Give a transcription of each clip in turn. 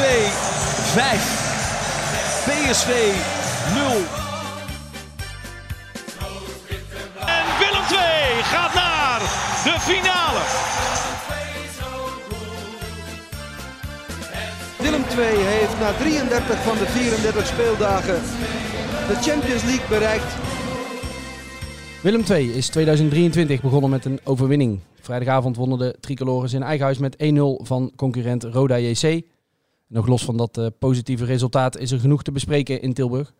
5. PSV 0. En Willem 2 gaat naar de finale. Willem II heeft na 33 van de 34 speeldagen de Champions League bereikt. Willem II is 2023 begonnen met een overwinning. Vrijdagavond wonnen de tricolores in eigen huis met 1-0 van concurrent Roda JC. Nog los van dat eh, positieve resultaat is er genoeg te bespreken in Tilburg.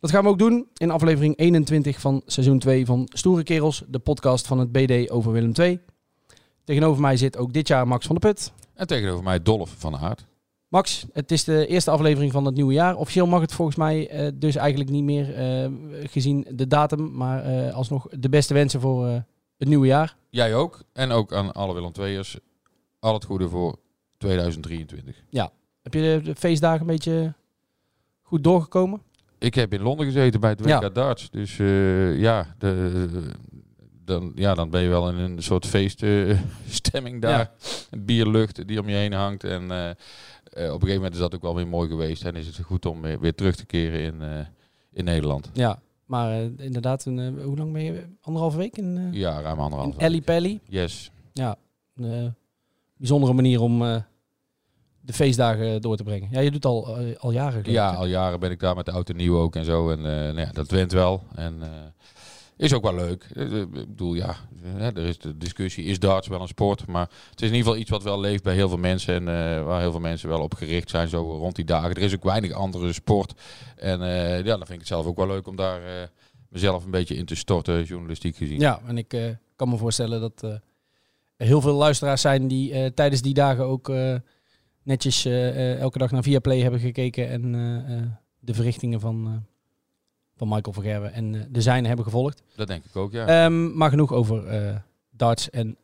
Dat gaan we ook doen in aflevering 21 van seizoen 2 van Stoere Kerels, de podcast van het BD over Willem II. Tegenover mij zit ook dit jaar Max van der Put. En tegenover mij Dolf van Aert. Max, het is de eerste aflevering van het nieuwe jaar. Officieel mag het volgens mij eh, dus eigenlijk niet meer eh, gezien de datum, maar alsnog de beste wensen voor het nieuwe jaar. Jij ook. En ook aan alle Willem II'ers. Al het goede voor 2023. Heb je de, feestdagen een beetje goed doorgekomen? Ik heb in Londen gezeten bij het WK Ja. Darts. Dus eh, ja, de, dan, ja, dan ben je wel in een soort feeststemming daar. Ja. Een bierlucht die om je heen hangt. En eh, eh, op een gegeven moment is dat ook wel weer mooi geweest. En is het goed om weer, weer terug te keren in, in Nederland. Ja, maar inderdaad, een, hoe lang ben je? Anderhalve week in, Ja, ruim anderhalf. in Ellie Pelly? Yes. Ja, een bijzondere manier om de feestdagen door te brengen. Ja, je doet al, eh, al jaren. Ja, al jaren ben ik daar met de auto nieuw ook en zo. En eh, nou ja, dat went wel. En eh, is ook wel leuk. Ik bedoel, ja, er is de discussie, is darts wel een sport? Maar het is in ieder geval iets wat wel leeft bij heel veel mensen. En waar heel veel mensen wel op gericht zijn, zo rond die dagen. Er is ook weinig andere sport. En ja, dan vind ik het zelf ook wel leuk om daar mezelf een beetje in te storten, journalistiek gezien. Ja, en ik kan me voorstellen dat heel veel luisteraars zijn die tijdens die dagen ook netjes eh, eh, elke dag naar Viaplay hebben gekeken en eh, de verrichtingen van, van Michael van Gerwen en eh, de zijne hebben gevolgd. Dat denk ik ook, ja. Ehm, maar genoeg over darts en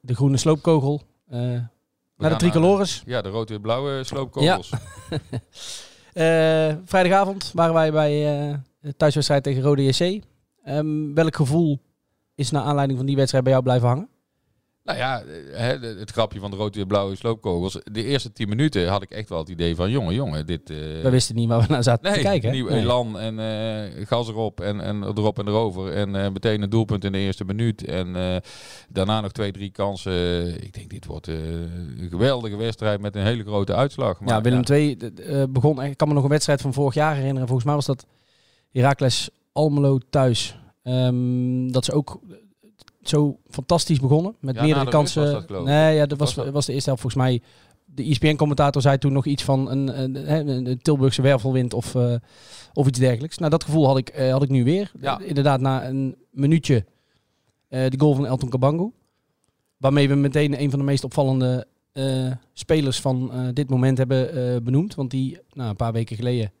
de groene sloopkogel. Naar de tricolores. ja, de rode-blauwe sloopkogels. Eh, vrijdagavond waren wij bij thuiswedstrijd tegen Rode JC. Ehm, welk gevoel is naar aanleiding van die wedstrijd bij jou blijven hangen? Nou ja, eh, het grapje van de rode-blauwe sloopkogels. De eerste tien minuten had ik echt wel het idee van... jongen, jongen, dit... eh, We wisten niet waar we naar zaten Nee, te kijken. nieuw Nee. elan en eh, gas erop en, en erop en erover. En meteen een doelpunt in de eerste minuut. En daarna nog twee, drie kansen. Ik denk, dit wordt een geweldige wedstrijd met een hele grote uitslag. Maar, ja, Willem II eh, begon. Ik kan me nog een wedstrijd van vorig jaar herinneren. Volgens mij was dat Heracles Almelo thuis. Ehm, dat ze ook zo fantastisch begonnen met Ja, meerdere kansen. dat, nee, ja, dat was, Was dat? was de eerste helft volgens mij. De ESPN-commentator zei toen nog iets van een, een, een, een Tilburgse wervelwind of, eh, of iets dergelijks. Nou, dat gevoel had ik, eh, had ik nu weer. Ja. Inderdaad, na een minuutje eh, de goal van Elton Kabangu. Waarmee we meteen een van de meest opvallende spelers van dit moment hebben benoemd. Want die, nou, een paar weken geleden...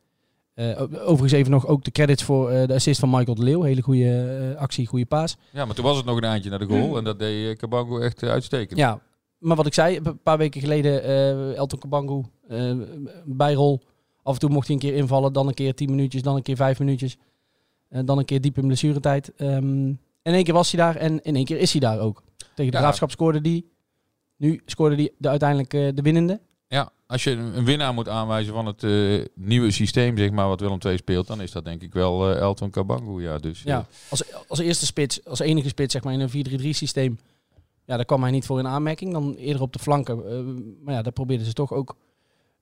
eh, overigens even nog ook de credits voor eh, de assist van Michael de Leeuw. Hele goede eh, actie, goede paas. ja, maar toen was het nog een eindje naar de goal. En dat deed Cabango echt uitstekend. Ja, maar wat ik zei, een paar weken geleden Elton Kabangu, eh, bijrol. Af en toe mocht hij een keer invallen, dan een keer 10 minuutjes, dan een keer 5 minuutjes. En dan een keer diep in blessuretijd. Ehm in één keer was hij daar en in één keer is hij daar ook. Tegen de Ja. Graafschap scoorde die. Nu scoorde hij de, uiteindelijk de winnende. Ja, als je een winnaar moet aanwijzen van het eh, nieuwe systeem, zeg maar, wat Willem II speelt, dan is dat denk ik wel eh, Elton Cabango. Ja, dus, Ja, eh, als, als eerste spits, als enige spits zeg maar in een 4-3-3 systeem. Ja, daar kwam hij niet voor in aanmerking. Dan eerder op de flanken. Maar ja, daar probeerden ze toch ook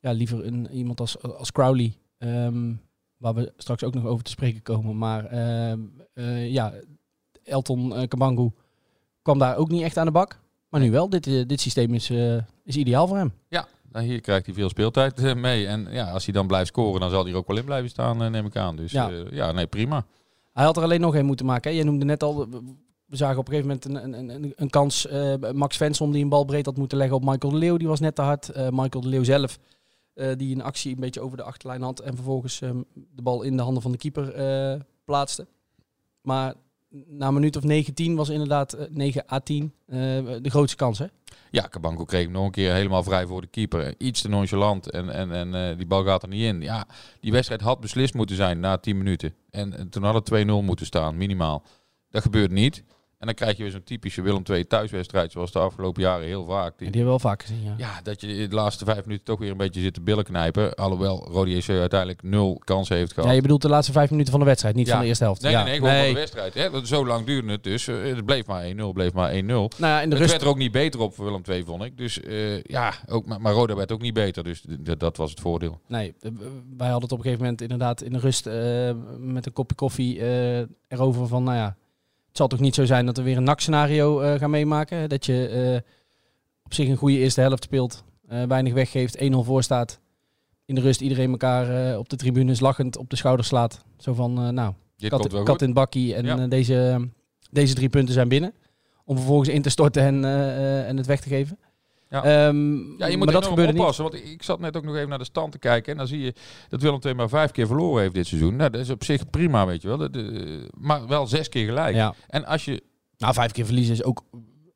ja, liever een, iemand als, als Crowley. ehm, waar we straks ook nog over te spreken komen. Maar ehm, eh, ja, Elton Kabangu kwam daar ook niet echt aan de bak. Maar nu wel, dit, dit systeem is, is ideaal voor hem. Nou, hier krijgt hij veel speeltijd eh, mee. En ja, als hij dan blijft scoren, dan zal hij er ook wel in blijven staan, eh, neem ik aan. Dus Ja. ja, ja nee, prima. Hij had er alleen nog één moeten maken. Hè? Je noemde net al, we zagen op een gegeven moment een, een, een, een kans. eh, Max Vensom die een bal breed had moeten leggen op Michael de Leeuw. Die was net te hard. Eh, Michael de Leeuw zelf, eh, die een actie een beetje over de achterlijn had. En vervolgens ehm, de bal in de handen van de keeper eh, plaatste. Maar na een minuut of 19 was inderdaad eh, 9 à 10 eh, de grootste kans. Hè? Ja, Cabanco kreeg hem nog een keer helemaal vrij voor de keeper. Iets te nonchalant en, en, en eh, die bal gaat er niet in. Ja, die wedstrijd had beslist moeten zijn na 10 minuten. En, en toen had het 2-0 moeten staan, minimaal. Dat gebeurt niet. En dan krijg je weer zo'n typische Willem II thuiswedstrijd, zoals de afgelopen jaren heel vaak. Die Die, hebben we wel vaak gezien. Ja. ja, dat je de laatste vijf minuten toch weer een beetje zit te billen knijpen. Alhoewel Rodi JC uiteindelijk nul kansen heeft gehad. Ja, je bedoelt de laatste vijf minuten van de wedstrijd, niet Ja. van de eerste helft. Nee, ja. nee, nee, gewoon van de wedstrijd. Hè. Dat- Zo lang duurde het dus. Eh, Het bleef maar 1-0, bleef maar 1-0. Nou ja, in de Het rust werd er ook niet beter op voor Willem II, vond ik. Dus eh, ja, ook, maar, maar Roda werd ook niet beter. Dus dat was het voordeel. Nee, eh, wij hadden het op een gegeven moment inderdaad in de rust eh, met een kopje koffie eh, erover van, nou ja, zal toch niet zo zijn dat we weer een NAC-scenario eh, gaan meemaken. Dat je eh, op zich een goede eerste helft speelt, eh, weinig weggeeft, 1-0 voor staat. In de rust iedereen elkaar op de tribunes lachend op de schouder slaat. Zo van, nou, Dit kat, kat goed. in het bakkie en Ja. deze, deze drie punten zijn binnen. Om vervolgens in te storten en, en het weg te geven. Ja. Ehm, Ja, je maar moet dat enorm gebeurde niet. oppassen. Want ik zat net ook nog even naar de stand te kijken. En dan zie je dat Willem II maar vijf keer verloren heeft dit seizoen. Nou, dat is op zich prima, weet je wel. Dat, eh, maar wel zes keer gelijk. Ja. En als je... Nou, vijf keer verliezen is ook,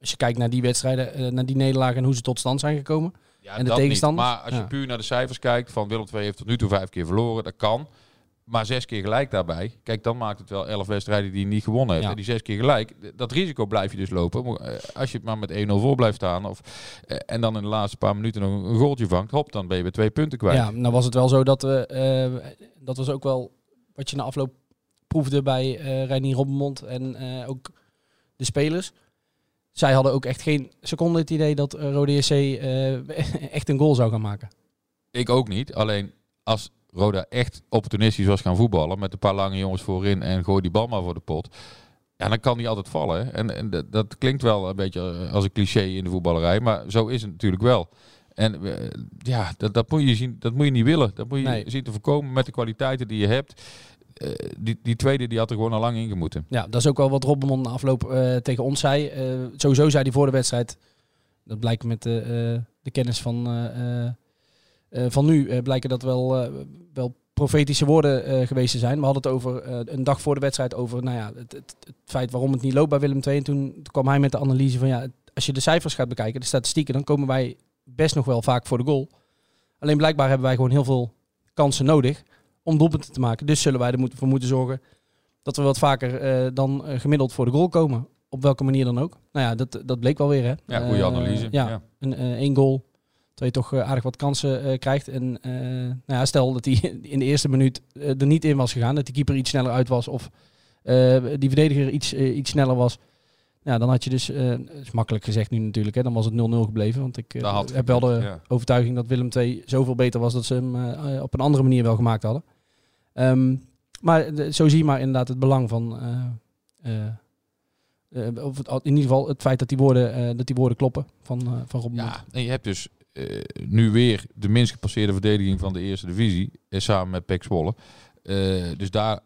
als je kijkt naar die wedstrijden, eh, naar die nederlagen en hoe ze tot stand zijn gekomen. Ja, En de dat tegenstanders? Niet. Maar als je Ja. puur naar de cijfers kijkt, van Willem II heeft tot nu toe vijf keer verloren, dat kan. Maar zes keer gelijk daarbij. Kijk, dan maakt het wel elf wedstrijden die je niet gewonnen heeft. Ja. En die zes keer gelijk, dat risico blijf je dus lopen. Eh, Als je het maar met 1-0 voor blijft staan. Of, eh, en dan in de laatste paar minuten nog een goaltje vangt. Hop, dan ben je weer twee punten kwijt. Ja, nou was het wel zo dat we, eh, dat was ook wel wat je na afloop proefde bij eh Reinier Robbenmond en ook de spelers. Zij hadden ook echt geen seconde het idee dat uh, Rode eh, echt een goal zou gaan maken. Ik ook niet. Alleen als Roda echt opportunistisch was gaan voetballen met een paar lange jongens voorin en gooi die bal maar voor de pot. Ja, dan kan die altijd vallen. En, en dat, dat klinkt wel een beetje als een cliché in de voetballerij, maar zo is het natuurlijk wel. En eh, ja, dat, dat, moet je zien, dat moet je niet willen. Dat moet je Nee. zien te voorkomen met de kwaliteiten die je hebt. Eh, die, die tweede die had er gewoon al lang in gemoeten. Ja, dat is ook wel wat Robbenmond na afloop eh, tegen ons zei. Eh, sowieso zei hij voor de wedstrijd, dat blijkt met de, eh, de kennis van, eh, eh, eh, van nu, eh, blijken dat wel, eh, wel profetische woorden eh, geweest te zijn. We hadden het over eh, een dag voor de wedstrijd over nou ja, het, het, het feit waarom het niet loopt bij Willem II. En toen, kwam hij met de analyse van ja, als je de cijfers gaat bekijken, de statistieken, dan komen wij best nog wel vaak voor de goal. Alleen blijkbaar hebben wij gewoon heel veel kansen nodig om doelpunten te maken. Dus zullen wij er moeten- voor moeten zorgen dat we wat vaker eh, dan gemiddeld voor de goal komen. Op welke manier dan ook. Nou ja, dat, dat bleek wel weer. Hè. Ja, goede analyse. ja, ja. Een, één goal. Je toch eh, aardig wat kansen eh, krijgt. En eh, nou ja, stel dat hij in de eerste minuut er niet in was gegaan. Dat die keeper iets sneller uit was. Of die verdediger iets, iets sneller was. Ja, dan had je dus, dat is makkelijk gezegd nu natuurlijk, hè, dan was het 0-0 gebleven. Want ik had heb wel de ja. overtuiging dat Willem II zoveel beter was dat ze hem op een andere manier wel gemaakt hadden. Ehm, maar de- zo zie je maar inderdaad het belang van, of het- in ieder geval het feit dat die woorden, dat die woorden kloppen van, van Rob. Ja, en je hebt dus eh, nu weer de minst gepasseerde verdediging van de eerste divisie. eh, samen met Pek Zwolle. Eh, dus daar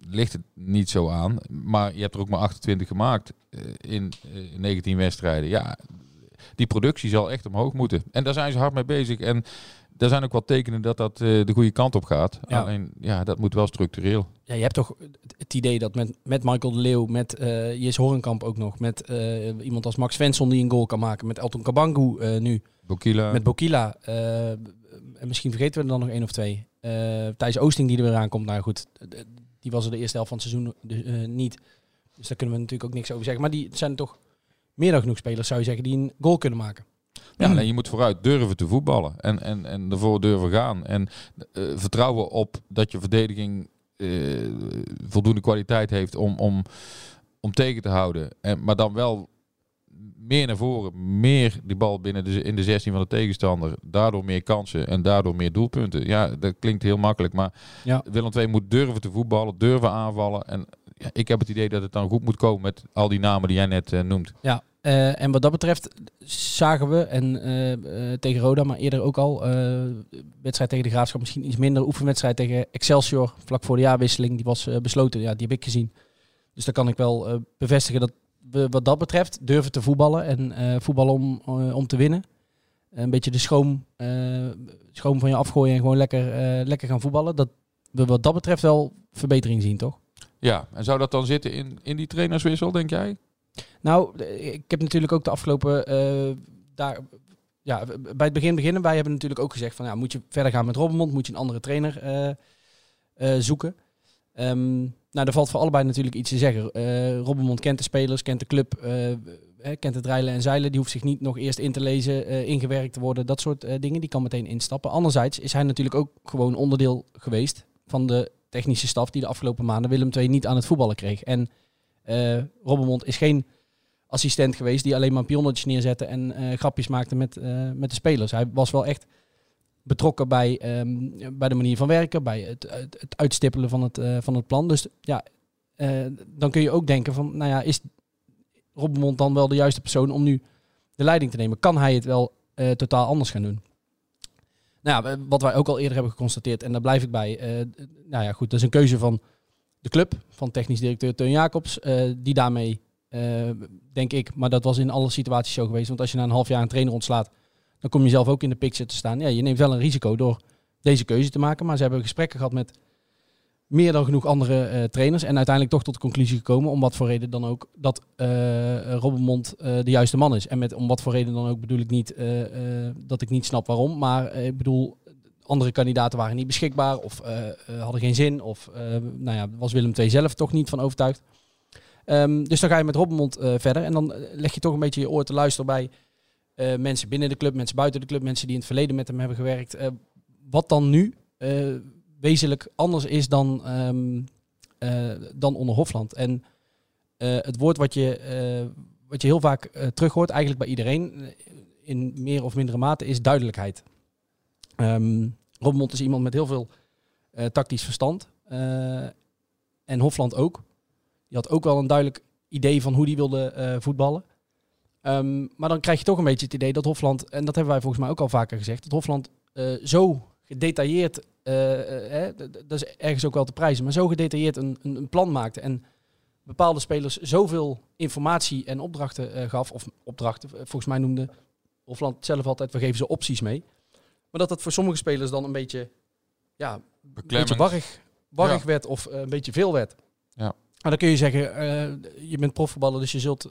ligt het niet zo aan. Maar je hebt er ook maar 28 gemaakt in eh, 19 wedstrijden. Ja, die productie zal echt omhoog moeten. En daar zijn ze hard mee bezig. En er zijn ook wel tekenen dat dat eh, de goede kant op gaat. Ja. Alleen, ja, dat moet wel structureel. Ja, je hebt toch het- idee dat met, met Michael de Leeuw, met eh Jis Horenkamp ook nog, met eh, iemand als Max Svensson die een goal kan maken, met Elton Kabangu nu, Bokila. met Bokila, en misschien vergeten we er dan nog één of twee. Thijs Oosting die er weer aankomt, nou goed, die was er de eerste helft van het seizoen dus, niet. Dus daar kunnen we natuurlijk ook niks over zeggen. Maar die zijn toch meer dan genoeg spelers, zou je zeggen, die een goal kunnen maken. Ja, alleen je moet vooruit durven te voetballen en, en, en ervoor durven gaan. En eh, vertrouwen op dat je verdediging eh, voldoende kwaliteit heeft om, om, om tegen te houden. En, maar dan wel meer naar voren, meer die bal binnen de, in de 16 van de tegenstander. Daardoor meer kansen en daardoor meer doelpunten. Ja, dat klinkt heel makkelijk, maar Ja. Willem II moet durven te voetballen, durven aanvallen. En ja, ik heb het idee dat het dan goed moet komen met al die namen die jij net eh, noemt. Ja, Eh, en wat dat betreft zagen we, en eh, eh, tegen Roda, maar eerder ook al, wedstrijd tegen de Graafschap misschien iets minder. Oefenwedstrijd tegen Excelsior, vlak voor de jaarwisseling, die was besloten. Ja, die heb ik gezien. Dus dan kan ik wel bevestigen dat we wat dat betreft durven te voetballen. En voetballen om, om te winnen. Een beetje de schoom, eh, schoom van je afgooien en gewoon lekker, lekker gaan voetballen. Dat we wat dat betreft wel verbetering zien, toch? Ja, en zou dat dan zitten in, in die trainerswissel, denk jij? Nou, eh, ik heb natuurlijk ook de afgelopen eh, daar, ja, bij het begin beginnen. Wij hebben natuurlijk ook gezegd van, ja, moet je verder gaan met Robbenmond, moet je een andere trainer eh, zoeken. Ehm, nou, er valt voor allebei natuurlijk iets te zeggen. Eh Robbenmond kent de spelers, kent de club, kent het rijlen en zeilen. Die hoeft zich niet nog eerst in te lezen, ingewerkt te worden, dat soort dingen. Die kan meteen instappen. Anderzijds is hij natuurlijk ook gewoon onderdeel geweest van de technische staf die de afgelopen maanden Willem II niet aan het voetballen kreeg. En eh Robbenmond is geen assistent geweest die alleen maar pionnetjes neerzette en eh, grapjes maakte met, eh, met de spelers. Hij was wel echt betrokken bij, ehm, bij de manier van werken, bij het, het, uitstippelen van het, van het plan. Dus ja, dan kun je ook denken van, nou ja, is Robbenmond dan wel de juiste persoon om nu de leiding te nemen? Kan hij het wel totaal anders gaan doen? Nou ja, wat wij ook al eerder hebben geconstateerd, en daar blijf ik bij. nou ja, goed, dat is een keuze van de club, van technisch directeur Teun Jacobs, eh, die daarmee, eh, denk ik, maar dat was in alle situaties zo geweest. Want als je na een half jaar een trainer ontslaat, dan kom je zelf ook in de picture te staan. Ja, je neemt wel een risico door deze keuze te maken, maar ze hebben gesprekken gehad met meer dan genoeg andere eh, trainers en uiteindelijk toch tot de conclusie gekomen, om wat voor reden dan ook, dat uh, Robbenmond de juiste man is. En met om wat voor reden dan ook bedoel ik niet dat ik niet snap waarom, maar ik bedoel, andere kandidaten waren niet beschikbaar of hadden geen zin of nou ja, was Willem II zelf toch niet van overtuigd. Um, dus dan ga je met Robbenmond verder en dan leg je toch een beetje je oor te luisteren bij mensen binnen de club, mensen buiten de club, mensen die in het verleden met hem hebben gewerkt. wat dan nu wezenlijk anders is dan, um, dan onder Hofland. En het woord wat je, wat je heel vaak terug hoort, eigenlijk bij iedereen, in meer of mindere mate, is duidelijkheid. Um, Robmond is iemand met heel veel tactisch verstand. en Hofland ook. Die had ook wel een duidelijk idee van hoe die wilde voetballen. Um, maar dan krijg je toch een beetje het idee dat Hofland, en dat hebben wij volgens mij ook al vaker gezegd, dat Hofland zo gedetailleerd dat is ergens ook wel te prijzen, maar zo gedetailleerd een, een, een, plan maakte en bepaalde spelers zoveel informatie en opdrachten gaf, of opdrachten, volgens mij noemde Hofland zelf altijd, we geven ze opties mee. Maar dat dat voor sommige spelers dan een beetje, ja, een beetje warrig, warrig ja. werd of een beetje veel werd. Ja. Maar dan kun je zeggen, je bent profvoetballer, dus je zult,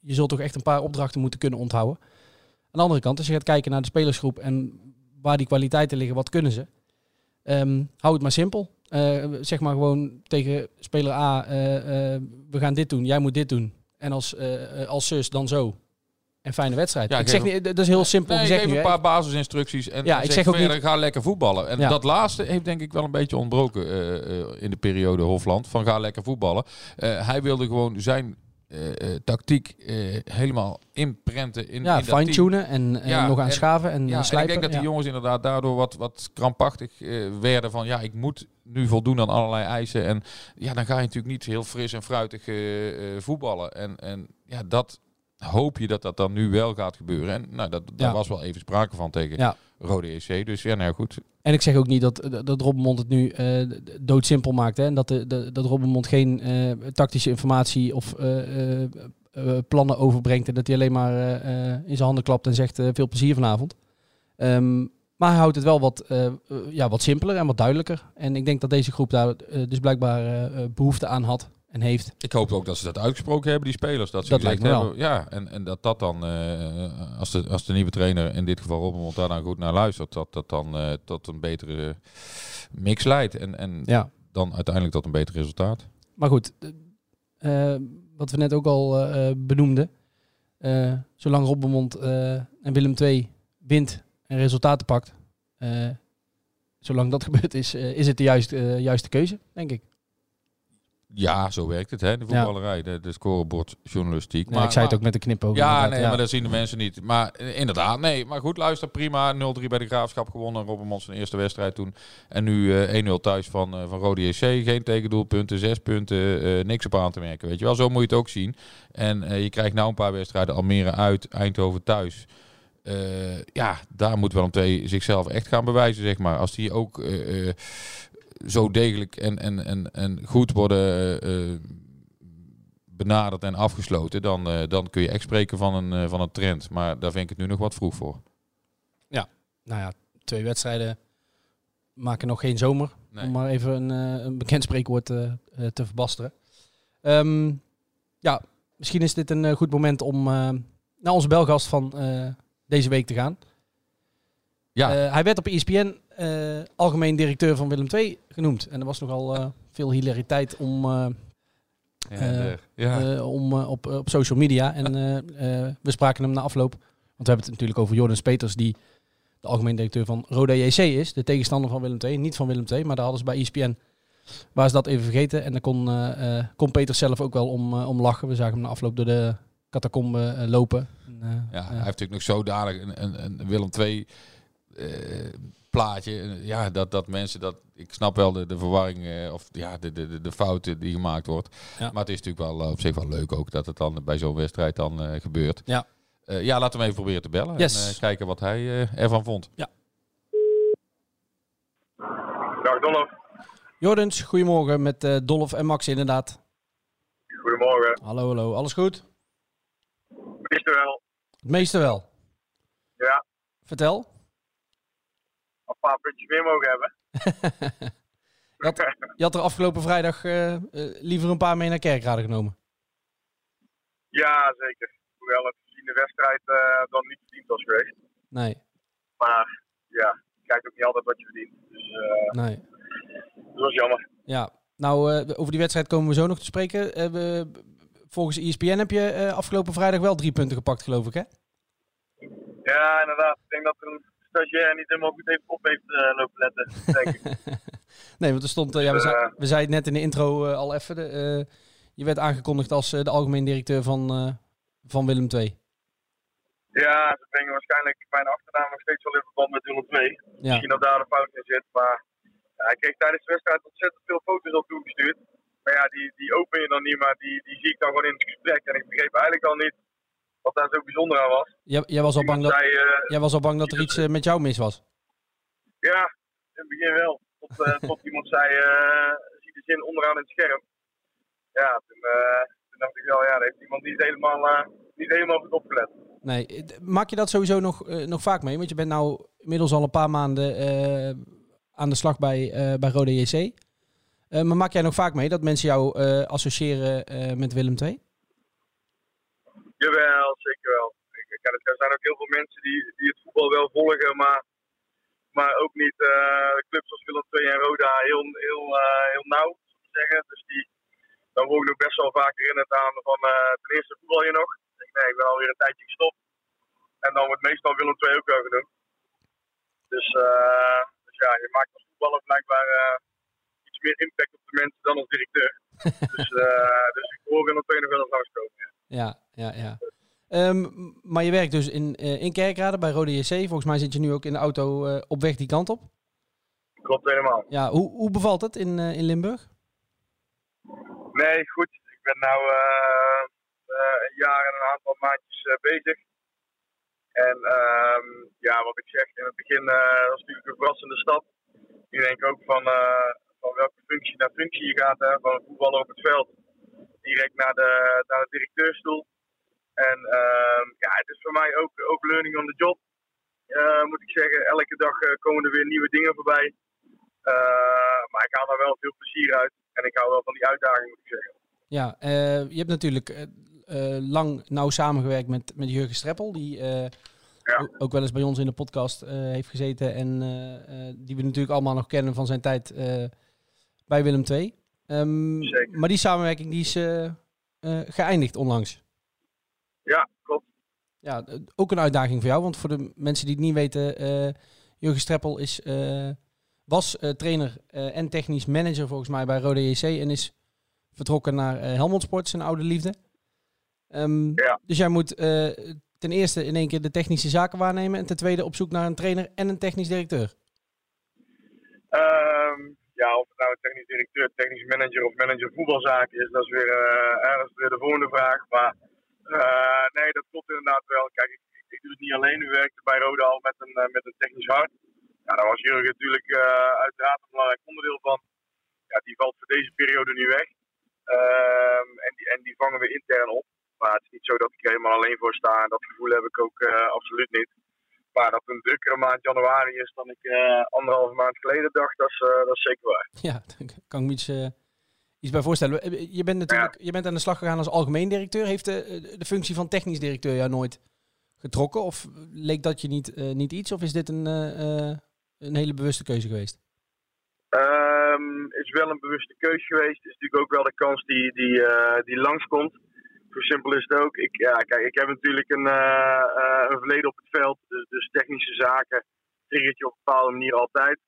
je zult toch echt een paar opdrachten moeten kunnen onthouden. Aan de andere kant, als je gaat kijken naar de spelersgroep en waar die kwaliteiten liggen, wat kunnen ze? Um, hou het maar simpel. Zeg maar gewoon tegen speler A, we gaan dit doen, jij moet dit doen. En als, als zus dan zo. En fijne wedstrijd. Ja, ik zeg niet, dat is heel simpel nee, gezegd. Ik geef nu, een paar basisinstructies en, ja, ik zeg ook verder, niet, ga lekker voetballen. En ja. dat laatste heeft denk ik wel een beetje ontbroken in de periode Hofland. Van ga lekker voetballen. hij wilde gewoon zijn uh, tactiek helemaal inprenten in, ja, in fine-tunen en, en ja, nog aan en, schaven en ja, slijpen. En ik denk dat die jongens inderdaad daardoor wat, wat krampachtig werden van ja, ik moet nu voldoen aan allerlei eisen. En ja, dan ga je natuurlijk niet heel fris en fruitig voetballen. En, en ja, dat hoop je dat dat dan nu wel gaat gebeuren. En nou, dat, daar was wel even sprake van tegen ja. Rode EC. Dus ja, nou goed. En ik zeg ook niet dat, dat Robbenmond het nu uh, doodsimpel maakt. Hè? En dat, de, de, dat Robbenmond geen uh, tactische informatie of uh, plannen overbrengt. En dat hij alleen maar in zijn handen klapt en zegt veel plezier vanavond. Um, maar hij houdt het wel wat, ja, wat simpeler en wat duidelijker. En ik denk dat deze groep daar dus blijkbaar behoefte aan had en heeft. Ik hoop ook dat ze dat uitgesproken hebben, die spelers. Dat, ze dat lijkt me hebben, wel. Ja, en, en dat dat dan, uh, als, de, als de nieuwe trainer, in dit geval Robbenmond, daar dan goed naar luistert, dat dat dan uh, tot een betere mix leidt. En, en ja. dan uiteindelijk tot een beter resultaat. Maar goed, uh, wat we net ook al benoemden. zolang Robbenmond en Willem II wint en resultaten pakt. zolang dat gebeurd is, is het de juiste, juiste keuze, denk ik. Ja, zo werkt het, hè, de voetballerij, de, de scorebordjournalistiek. Nee, ik zei het ook met de knipoog. Ja, inderdaad, nee, maar dat zien de mensen niet. Maar eh, inderdaad, nee. Maar goed, luister, prima. 0-3 bij de Graafschap gewonnen. Robbermond zijn eerste wedstrijd toen. En nu eh 1-0 thuis van, eh, van Rode JC. Geen tegendoelpunten, zes punten, niks op aan te merken. Weet je wel, zo moet je het ook zien. En je krijgt nou een paar wedstrijden. Almere uit, Eindhoven thuis. Ja, daar moet Willem II zichzelf echt gaan bewijzen, zeg maar. Als die ook zo degelijk en, en, en, en goed worden eh, eh, benaderd en afgesloten, dan, eh, dan kun je echt spreken van een, van een trend. Maar daar vind ik het nu nog wat vroeg voor. Nou ja, twee wedstrijden maken nog geen zomer. Nee. Om maar even een, een bekend spreekwoord te verbasteren. Ehm, ja, misschien is dit een goed moment om naar onze belgast van deze week te gaan. Ja, Eh, hij werd op ESPN eh, algemeen directeur van Willem II genoemd. En er was nogal eh, veel hilariteit om, ja, ja. om, op, op social media. En we spraken hem na afloop. Want we hebben het natuurlijk over Jordan Peters, die de algemeen directeur van Roda JC is. De tegenstander van Willem II. Niet van Willem II, maar daar hadden ze bij ESPN. Waar ze dat even vergeten. En daar kon, eh, kon Peters zelf ook wel om, om lachen. We zagen hem na afloop door de catacombe lopen. En, ja, hij heeft natuurlijk nog zodanig een, een, een Willem II plaatje. Eh, Ja, dat, dat mensen dat. Ik snap wel de, de verwarring eh, of ja, de, de, de, de fouten die gemaakt wordt. Ja. Maar het is natuurlijk wel eh, op zich wel leuk ook dat het dan bij zo'n wedstrijd dan eh, gebeurt. Ja. Eh, ja, laten we hem even proberen te bellen Yes. en eh, kijken wat hij eh, ervan vond. Dag Dolf. Jordans, goedemorgen met eh Dolf en Max inderdaad. Goedemorgen. Hallo, hallo. Alles goed? Wist u wel? Het meeste wel. Ja, Vertel. Een paar puntjes meer mogen hebben. Je had, je had er afgelopen vrijdag eh, eh, liever een paar mee naar Kerkrade genomen. Ja, zeker. Hoewel het gezien de wedstrijd eh, dan niet verdiend was geweest. Nee, Maar ja, je krijgt ook niet altijd wat je verdient. Dus nee. dat was jammer. Ja, nou, over die wedstrijd komen we zo nog te spreken. We, volgens ESPN heb je afgelopen vrijdag wel drie punten gepakt, geloof ik, hè? Ja, inderdaad. Ik denk dat er een stagiair niet helemaal goed even op heeft eh, lopen letten. Denk ik. Nee, want er stond, eh, ja, we, Dus, zei, eh, we zeiden het net in de intro al even. De, je werd aangekondigd als de algemeen directeur van, van Willem II. ja, ze brengen waarschijnlijk mijn achternaam nog steeds wel in verband met Willem 2. Ja, Misschien dat daar een fout in zit. Maar hij kreeg tijdens de wedstrijd ontzettend veel foto's op toegestuurd. Maar ja, die, die open je dan niet, maar die, die zie ik dan gewoon in het gesprek. En ik begreep eigenlijk al niet wat daar zo bijzonder aan was. jij, jij, was al bang dat, zei, eh, jij was al bang dat er iets eh, met jou mis was. ja, in het begin wel. Tot, eh, tot iemand zei, zie de zin onderaan in het scherm. Ja, toen, toen dacht ik wel, ja, daar heeft iemand niet helemaal, niet helemaal goed opgelet. Nee, maak je dat sowieso nog, nog vaak mee? Want je bent nou inmiddels al een paar maanden aan de slag bij, bij Rode JC. Maar maak jij nog vaak mee dat mensen jou associëren met Willem II? Jawel, zeker wel. Ik, ik- er zijn ook heel veel mensen die, die het voetbal wel volgen, maar, maar ook niet eh, clubs zoals Willem II en Roda heel, heel, eh, heel nauw, zou ik zeggen. Dus die, dan word ik ook best wel vaak herinnerd aan van eh, ten eerste voetbal je nog. Ik denk, nee, ik ben alweer een tijdje gestopt. En dan wordt meestal Willem II ook wel genoemd. Dus, dus ja, je maakt als voetballer blijkbaar iets meer impact op de mensen dan als directeur. dus, eh, dus ik hoor Willem II nog wel eens langskomen. ja. Ja, ja, ja. Ehm, maar je werkt dus in, eh, in Kerkrade bij Rode JC. Volgens mij zit je nu ook in de auto eh, op weg die kant op. Klopt helemaal. Ja, hoe, hoe bevalt het in, eh, in Limburg? Nee, goed. Ik ben nu een jaar en een aantal maandjes bezig. En ehm, ja, wat ik zeg, in het begin was natuurlijk een verrassende stap. Nu denk ik ook van, van welke functie naar functie je gaat. Hè? Van een voetballer op het veld direct naar de, naar de directeurstoel. En ehm, ja, het is voor mij ook, ook learning on the job. eh, moet ik zeggen, elke dag eh, komen er weer nieuwe dingen voorbij. Eh, maar ik haal daar wel veel plezier uit. En ik hou wel van die uitdaging, moet ik zeggen. Ja, je hebt natuurlijk lang nauw samengewerkt met, met Jurgen Streppel, die Ja. ook wel eens bij ons in de podcast heeft gezeten en die we natuurlijk allemaal nog kennen van zijn tijd bij Willem II. Ehm, Zeker. maar die samenwerking die is eh, eh, geëindigd onlangs. Ja, klopt. Ja, ook een uitdaging voor jou, want voor de mensen die het niet weten, eh Jurgen Streppel is, was trainer en technisch manager volgens mij bij Rode JC en is vertrokken naar uh, Helmond Sport, zijn oude liefde. Ehm, Ja. Dus jij moet ten eerste in één keer de technische zaken waarnemen. En ten tweede op zoek naar een trainer en een technisch directeur. Ehm, ja, of het nou een technisch directeur, technisch manager of manager voetbalzaken is, dat is weer, eh, eh, dat is weer de volgende vraag. Maar eh, nee, dat klopt inderdaad wel. Kijk, ik, ik, doe het niet alleen. U werkte bij Roda al met een, eh, met een technisch hart. Ja, daar was Jurgen natuurlijk eh, uiteraard een belangrijk onderdeel van. Ja, die valt voor deze periode nu weg. Ehm, en, die, en die vangen we intern op. Maar het is niet zo dat ik er helemaal alleen voor sta. Dat gevoel heb ik ook eh, absoluut niet. Maar dat het een drukkere maand januari is dan ik eh, anderhalve maand geleden dacht, dat is, eh, dat is zeker waar. Ja, daar kan ik me iets, eh, iets bij voorstellen. Je bent natuurlijk je bent aan de slag gegaan als algemeen directeur. Heeft de, de functie van technisch directeur jou nooit getrokken? Of leek dat je niet, niet iets? Of is dit een, een hele bewuste keuze geweest? Ehm, is wel een bewuste keuze geweest. Is natuurlijk ook wel de kans die, die, die langskomt. Zo simpel is het ook. Ik, ja, kijk, ik heb natuurlijk een, eh, eh, een verleden op het veld. Dus, dus technische zaken triggert je op een bepaalde manier altijd.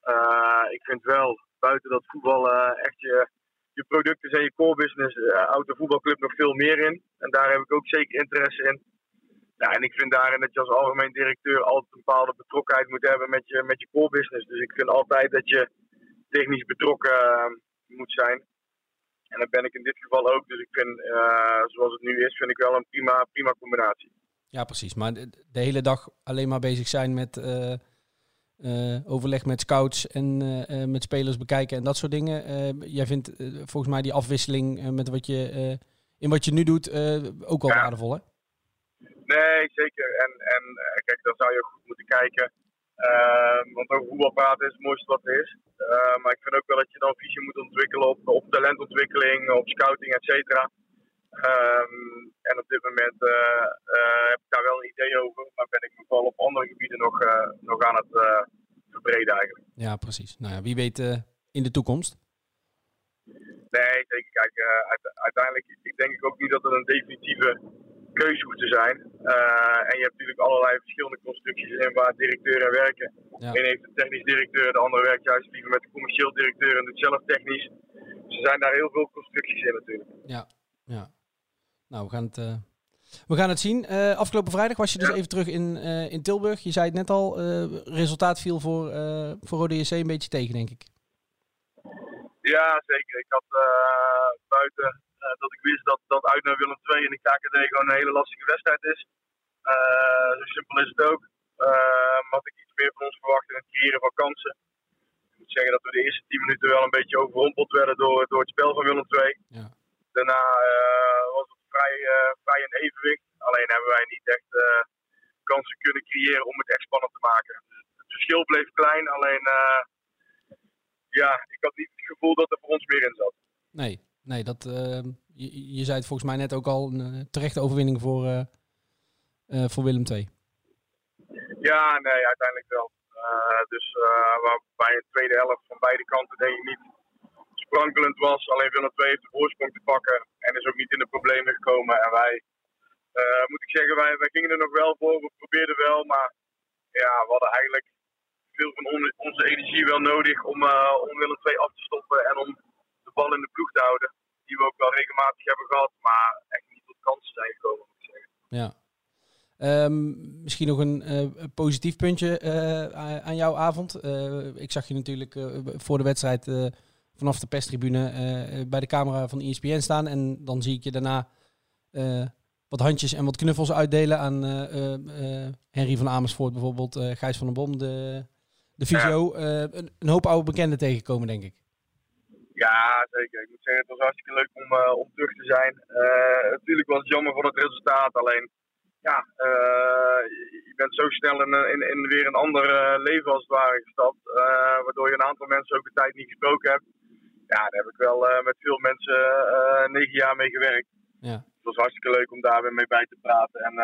Eh, ik vind wel, buiten dat voetbal echt je, je product is en je core business, houdt de voetbalclub nog veel meer in. En daar heb ik ook zeker interesse in. Ja, en ik vind daarin dat je als algemeen directeur altijd een bepaalde betrokkenheid moet hebben met je, met je core business. Dus ik vind altijd dat je technisch betrokken moet zijn. En dat ben ik in dit geval ook. Dus ik vind, eh, zoals het nu is, vind ik wel een prima, prima combinatie. Ja, precies. Maar de, de hele dag alleen maar bezig zijn met eh, eh, overleg met scouts en met spelers bekijken en dat soort dingen. Jij vindt volgens mij die afwisseling met wat je, in wat je nu doet ook wel Ja. waardevol, hè? Nee, zeker. En, en kijk, dan zou je ook goed moeten kijken. Ehm, want over voetbal praten is het mooiste wat er is. Eh, maar ik vind ook wel dat je dan visie moet ontwikkelen op, op talentontwikkeling, op scouting, et cetera. Ehm, en op dit moment eh, eh, heb ik daar wel een idee over. Maar ben ik me vooral op andere gebieden nog, eh, nog aan het verbreden eigenlijk. Ja, precies. Nou ja, wie weet in de toekomst. Nee, zeker. Kijk, uite- uiteindelijk ik denk ik ook niet dat het een definitieve keuze hoeft te zijn. Eh, en je hebt natuurlijk allerlei verschillende constructies in waar directeuren werken. Ja. Een heeft een technisch directeur, de andere werkt juist liever met de commercieel directeur en doet zelf technisch. Dus er zijn daar heel veel constructies in natuurlijk. Ja, ja. Nou, we gaan het, eh, we gaan het zien. Eh, afgelopen vrijdag was je dus Ja. even terug in, in Tilburg. Je zei het net al, resultaat viel voor, voor Rode JC een beetje tegen, denk ik. Ja, zeker. Ik had buiten dat ik wist dat, dat uit naar Willem II en de KKD gewoon een hele lastige wedstrijd is. Eh, zo simpel is het ook. Eh, had ik iets meer van ons verwacht in het creëren van kansen. Ik moet zeggen dat we de eerste 10 minuten wel een beetje overrompeld werden door, door het spel van Willem II. Ja. Daarna eh, was het vrij, vrij in evenwicht. Alleen hebben wij niet echt kansen kunnen creëren om het echt spannend te maken. Het verschil bleef klein, alleen ja, ik had niet het gevoel dat er voor ons meer in zat. Nee, nee dat, eh, je, je zei het volgens mij net ook al, een eh, terechte overwinning voor, eh, voor Willem II. Ja, nee, uiteindelijk wel. Dus uh, waarbij een tweede helft van beide kanten denk ik niet sprankelend was. Alleen Willem II heeft de voorsprong te pakken en is ook niet in de problemen gekomen. En wij, moet ik zeggen, wij, wij gingen er nog wel voor. We probeerden wel, maar ja, we hadden eigenlijk veel van on, onze energie wel nodig om, om Willem II af te stoppen en om de bal in de ploeg te houden. Die we ook wel regelmatig hebben gehad, maar echt niet tot kansen zijn gekomen, moet ik zeggen. Ja. Um, misschien nog een uh, positief puntje uh, aan jouw avond. Uh, ik zag je natuurlijk voor de wedstrijd vanaf de perstribune bij de camera van ESPN staan. En dan zie ik je daarna wat handjes en wat knuffels uitdelen aan Henry van Amersfoort bijvoorbeeld. Gijs van den Bom, de, de fysio. Ja. Een, een, hoop oude bekenden tegenkomen, denk ik. Ja, zeker. Ik moet zeggen, het was hartstikke leuk om, om terug te zijn. natuurlijk was het jammer voor het resultaat, alleen ja, uh, je bent zo snel in, in, in weer een ander leven als het ware gestapt. Waardoor je een aantal mensen ook een tijd niet gesproken hebt. Ja, daar heb ik wel met veel mensen negen jaar mee gewerkt. Ja. Het was hartstikke leuk om daar weer mee bij te praten en,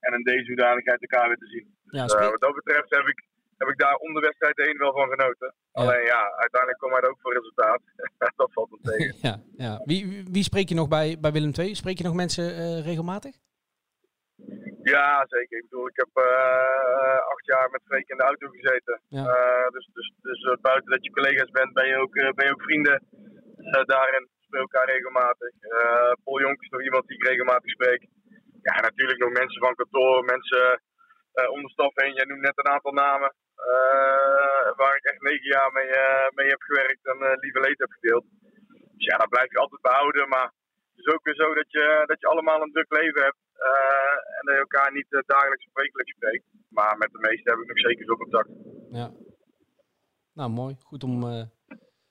en in deze hoedanigheid elkaar weer te zien. Ja, dus, wat dat betreft heb ik, heb ik daar om de wedstrijd heen wel van genoten. Ja. Alleen ja, uiteindelijk kwam hij ook voor resultaat. dat valt me tegen. ja, ja. Wie, wie, spreek je nog bij, bij Willem II? Spreek je nog mensen regelmatig? Ja, zeker. Ik bedoel, ik heb uh, acht jaar met Freek in de auto gezeten. Ja. Uh, dus dus, dus buiten dat je collega's bent, ben je ook, ben je ook vrienden daarin. we elkaar regelmatig. Eh Paul Jonk is nog iemand die ik regelmatig spreek. Ja, natuurlijk nog mensen van kantoor, mensen eh om de staf heen. Jij noemt net een aantal namen eh, waar ik echt negen jaar mee, eh, mee heb gewerkt en eh, lieve leed heb gedeeld. Dus ja, dat blijf je altijd behouden. Maar het is ook weer zo dat je, dat je allemaal een druk leven hebt. eh, en dat je elkaar niet eh, dagelijks of wekelijks spreekt. Maar met de meesten heb ik nog zeker veel contact. Ja. Nou, mooi. Goed om eh,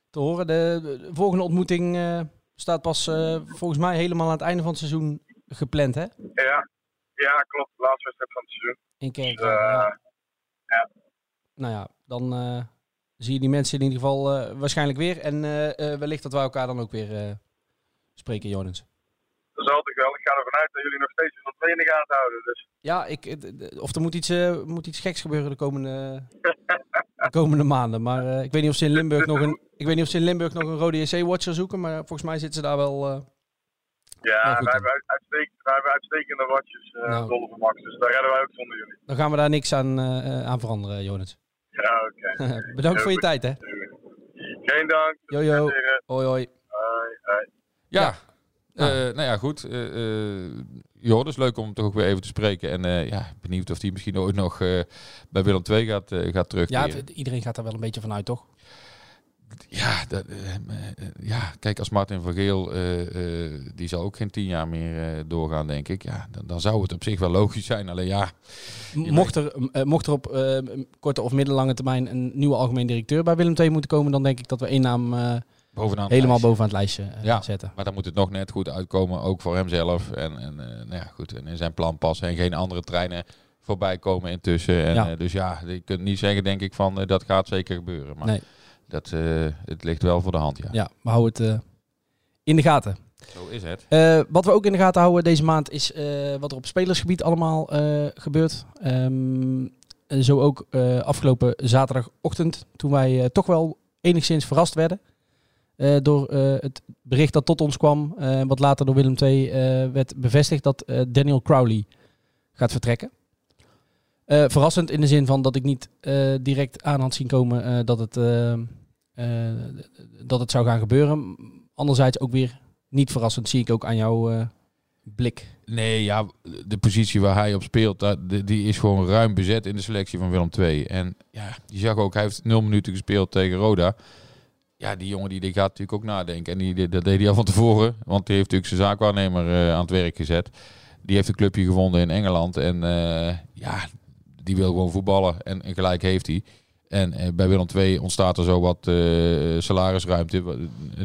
te horen. De, de volgende ontmoeting eh, staat pas eh, volgens mij helemaal aan het einde van het seizoen gepland, hè? Ja, ja klopt. De laatste wedstrijd van het seizoen. In. Dus, eh, ja. Nou ja, dan eh, zie je die mensen in ieder geval eh, waarschijnlijk weer. En eh, wellicht dat wij elkaar dan ook weer spreken, Jonens. Dat is altijd wel. Ik ga ervan uit dat jullie nog steeds een twee in de gaten houden. Dus Ja, ik, of er moet iets, moet iets geks gebeuren de komende, de komende maanden. Maar ik weet niet of ze in Limburg nog een, ik weet niet of ze in Limburg nog een rode JC-watcher zoeken. Maar volgens mij zitten ze daar wel. eh, ja, Nou, wij, hebben uit- uitstekend, wij hebben uitstekende watjes. eh Nou. Max. Dus daar redden wij ook zonder jullie. dan gaan we daar niks aan, aan veranderen, Jonens. Ja, oké. Bedankt voor je tijd, hè? Geen dank. Jojo. Hoi, hoi. Hoi, hoi. Ja, Ja. Eh, nou ja, goed. eh eh, joh, dus leuk om hem toch ook weer even te spreken. En eh, ja, benieuwd of hij misschien ooit nog eh, bij Willem II gaat, eh, gaat Ja, terugkeren. het- iedereen gaat daar wel een beetje van uit, toch? Ja, dat, eh, eh, ja, kijk, als Martin van Geel, eh, eh, die zal ook geen tien jaar meer eh, doorgaan, denk ik. Ja, dan, dan zou het op zich wel logisch zijn. Alleen ja, Mocht er, eh, mocht er op eh, korte of middellange termijn een nieuwe algemeen directeur bij Willem II moeten komen, dan denk ik dat we één naam eh, bovenaan. helemaal bovenaan het lijstje eh, Ja. zetten. Maar dan moet het nog net goed uitkomen, ook voor hemzelf. En, en, eh, nou ja, goed, en in zijn plan passen en geen andere treinen voorbij komen intussen. En, Ja. eh, dus ja, je kunt niet zeggen, denk ik, van eh, dat gaat zeker gebeuren. Maar Nee. Dat, eh, het ligt wel voor de hand, ja. Ja, we houden het eh, in de gaten. Zo is het. Eh, wat we ook in de gaten houden deze maand is wat er op spelersgebied allemaal gebeurt. En zo ook afgelopen zaterdagochtend, toen wij toch wel enigszins verrast werden. door het bericht dat tot ons kwam, wat later door Willem II werd bevestigd, dat Daniel Crowley gaat vertrekken. Eh, verrassend in de zin van dat ik niet eh, direct aan had zien komen eh, dat, het, dat het zou gaan gebeuren. Anderzijds ook weer niet verrassend, zie ik ook aan jouw blik. Nee, ja, de positie waar hij op speelt, die- is gewoon ruim bezet in de selectie van Willem II. En ja, je zag ook, hij heeft nul minuten gespeeld tegen Roda. Ja, die jongen die, die gaat natuurlijk ook nadenken. En die, dat deed hij al van tevoren, want die heeft natuurlijk zijn zaakwaarnemer aan het werk gezet. Die heeft een clubje gevonden in Engeland. En ja, die wil gewoon voetballen. En, en gelijk heeft hij. En eh, bij Willem II ontstaat er zo wat eh, salarisruimte.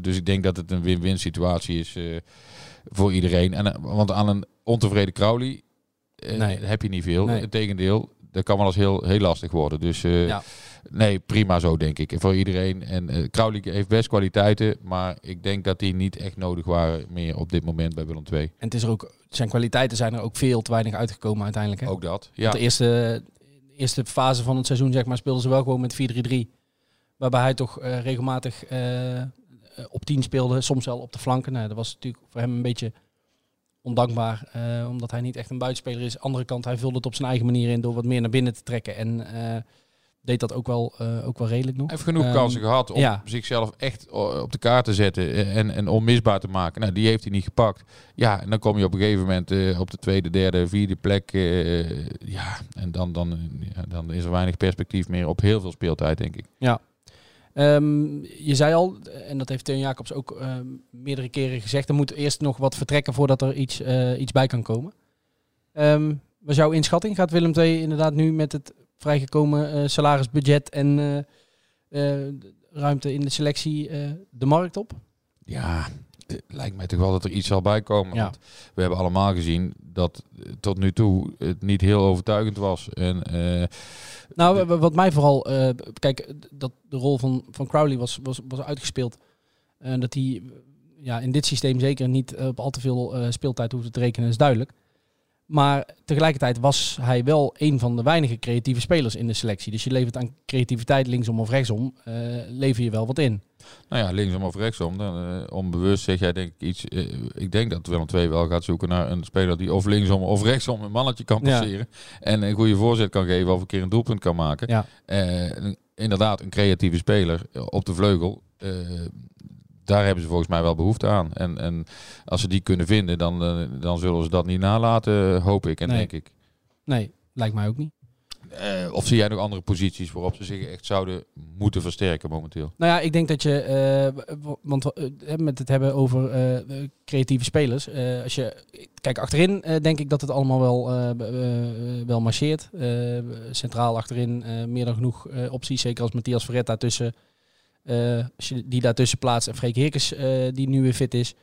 Dus ik denk dat het een win-win situatie is eh, voor iedereen. En, want aan een ontevreden Crowley Nee. heb je niet veel. Nee. Integendeel, dat kan wel eens heel, heel lastig worden. Dus Ja. Nee, prima zo denk ik. Voor iedereen. En Crowley heeft best kwaliteiten. Maar ik denk dat die niet echt nodig waren meer op dit moment bij Willem II. En het is er ook, zijn kwaliteiten zijn er ook veel te weinig uitgekomen uiteindelijk. Hè? Ook dat. Want Ja. De eerste, eerste fase van het seizoen zeg maar, speelden ze wel gewoon met 4-3-3. Waarbij hij toch eh, regelmatig eh, op 10 speelde, soms wel op de flanken. Nou, dat was natuurlijk voor hem een beetje ondankbaar, eh, omdat hij niet echt een buitenspeler is. Andere kant, hij vulde het op zijn eigen manier in door wat meer naar binnen te trekken. En deed dat ook wel, eh, ook wel redelijk nog. Heeft genoeg Ehm, kansen gehad om ja. zichzelf echt o- op de kaart te zetten en, en onmisbaar te maken. Nou, die heeft hij niet gepakt. Ja, en dan kom je op een gegeven moment eh, op de tweede, derde, vierde plek. eh, ja, en dan, dan, eh, ja, dan is er weinig perspectief meer op heel veel speeltijd, denk ik. Ehm, je zei al, en dat heeft Teun Jacobs ook ehm, meerdere keren gezegd, er moet eerst nog wat vertrekken voordat er iets, eh, iets bij kan komen. Ehm was jouw inschatting? Gaat Willem II inderdaad nu met het vrijgekomen eh, salarisbudget en eh, eh, ruimte in de selectie de markt op? Ja, het lijkt mij toch wel dat er iets zal bijkomen. Ja. Want we hebben allemaal gezien dat tot nu toe het niet heel overtuigend was. En eh, Nou, wat mij vooral, kijk, dat de rol van, van Crowley was, was, was uitgespeeld. En dat hij ja, in dit systeem zeker niet op al te veel speeltijd hoefde te rekenen, is duidelijk. Maar tegelijkertijd was hij wel een van de weinige creatieve spelers in de selectie. Dus je levert aan creativiteit linksom of rechtsom, eh, lever je wel wat in. Nou ja, linksom of rechtsom. Dan, eh, onbewust zeg jij denk ik iets. eh, ik denk dat Willem II wel gaat zoeken naar een speler die of linksom of rechtsom een mannetje kan Ja. passeren. En een goede voorzet kan geven of een keer een doelpunt kan maken. Ja. Inderdaad, een creatieve speler op de vleugel. Eh, daar hebben ze volgens mij wel behoefte aan. En, en als ze die kunnen vinden, dan, eh, dan zullen ze dat niet nalaten, hoop ik en Nee. denk ik. Nee, lijkt mij ook niet. Eh, of zie jij nog andere posities waarop ze zich echt zouden moeten versterken momenteel? Nou ja, ik denk dat je, eh, want eh, met het hebben over eh, eh, creatieve spelers, eh, als je, kijk achterin eh, denk ik dat het allemaal wel, eh, eh, wel marcheert. Eh, centraal achterin eh, meer dan genoeg eh, opties, zeker als Matthias Verret daartussen, eh, als je die daartussen plaatst en Freek Heerkens eh, die nu weer fit is.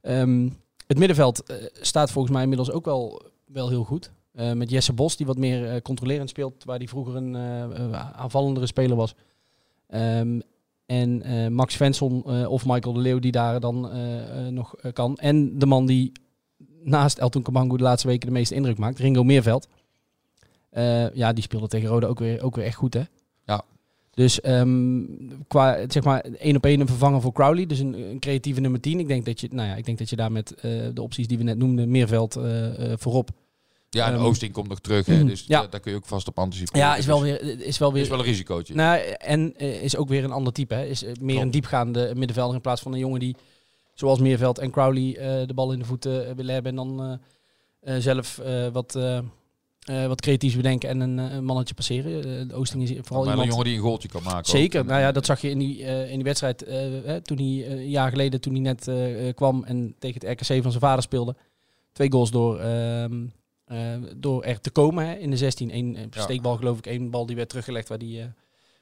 Ehm, het middenveld eh, staat volgens mij inmiddels ook wel, wel heel goed. Eh, met Jesse Bos, die wat meer eh, controlerend speelt, waar die vroeger een eh, eh, aanvallendere speler was. Ehm, en eh, Max Svensson eh, of Michael de Leeuw die daar dan eh, eh, nog eh, kan. En de man die naast Elton Kabango de laatste weken de meeste indruk maakt, Ringo Meerveld. Eh, ja, die speelde tegen Roda ook weer, ook weer echt goed, hè? Ja. Dus ehm, qua, zeg maar, één op één een vervanger voor Crowley. Dus een, een creatieve nummer 10. Ik denk dat je, nou ja, ik denk dat je daar met eh, de opties die we net noemden, Meerveld eh, eh, voorop. Ja, en Ehm, Oosting komt nog terug, hè, dus ja. da- daar kun je ook vast op anticiperen. Ja, is wel Dus weer, is wel weer is wel een risicootje. Nou, en is ook weer een ander type. Hè. Is meer Klopt. een diepgaande middenvelder in plaats van een jongen die, zoals Meerveld en Crowley, de bal in de voeten willen hebben. En dan zelf wat, eh, wat creatiefs bedenken en een, eh, een mannetje passeren. De Oosting is vooral maar een iemand... jongen die een goaltje kan maken. Zeker. ook. Nou ja, dat zag je in die, in die wedstrijd eh, hè, toen hij een jaar geleden, toen hij net kwam en tegen het RKC van zijn vader speelde. Twee goals door, ehm, eh, door er te komen hè, in de 16. Eén steekbal geloof ik, één bal die werd teruggelegd waar die,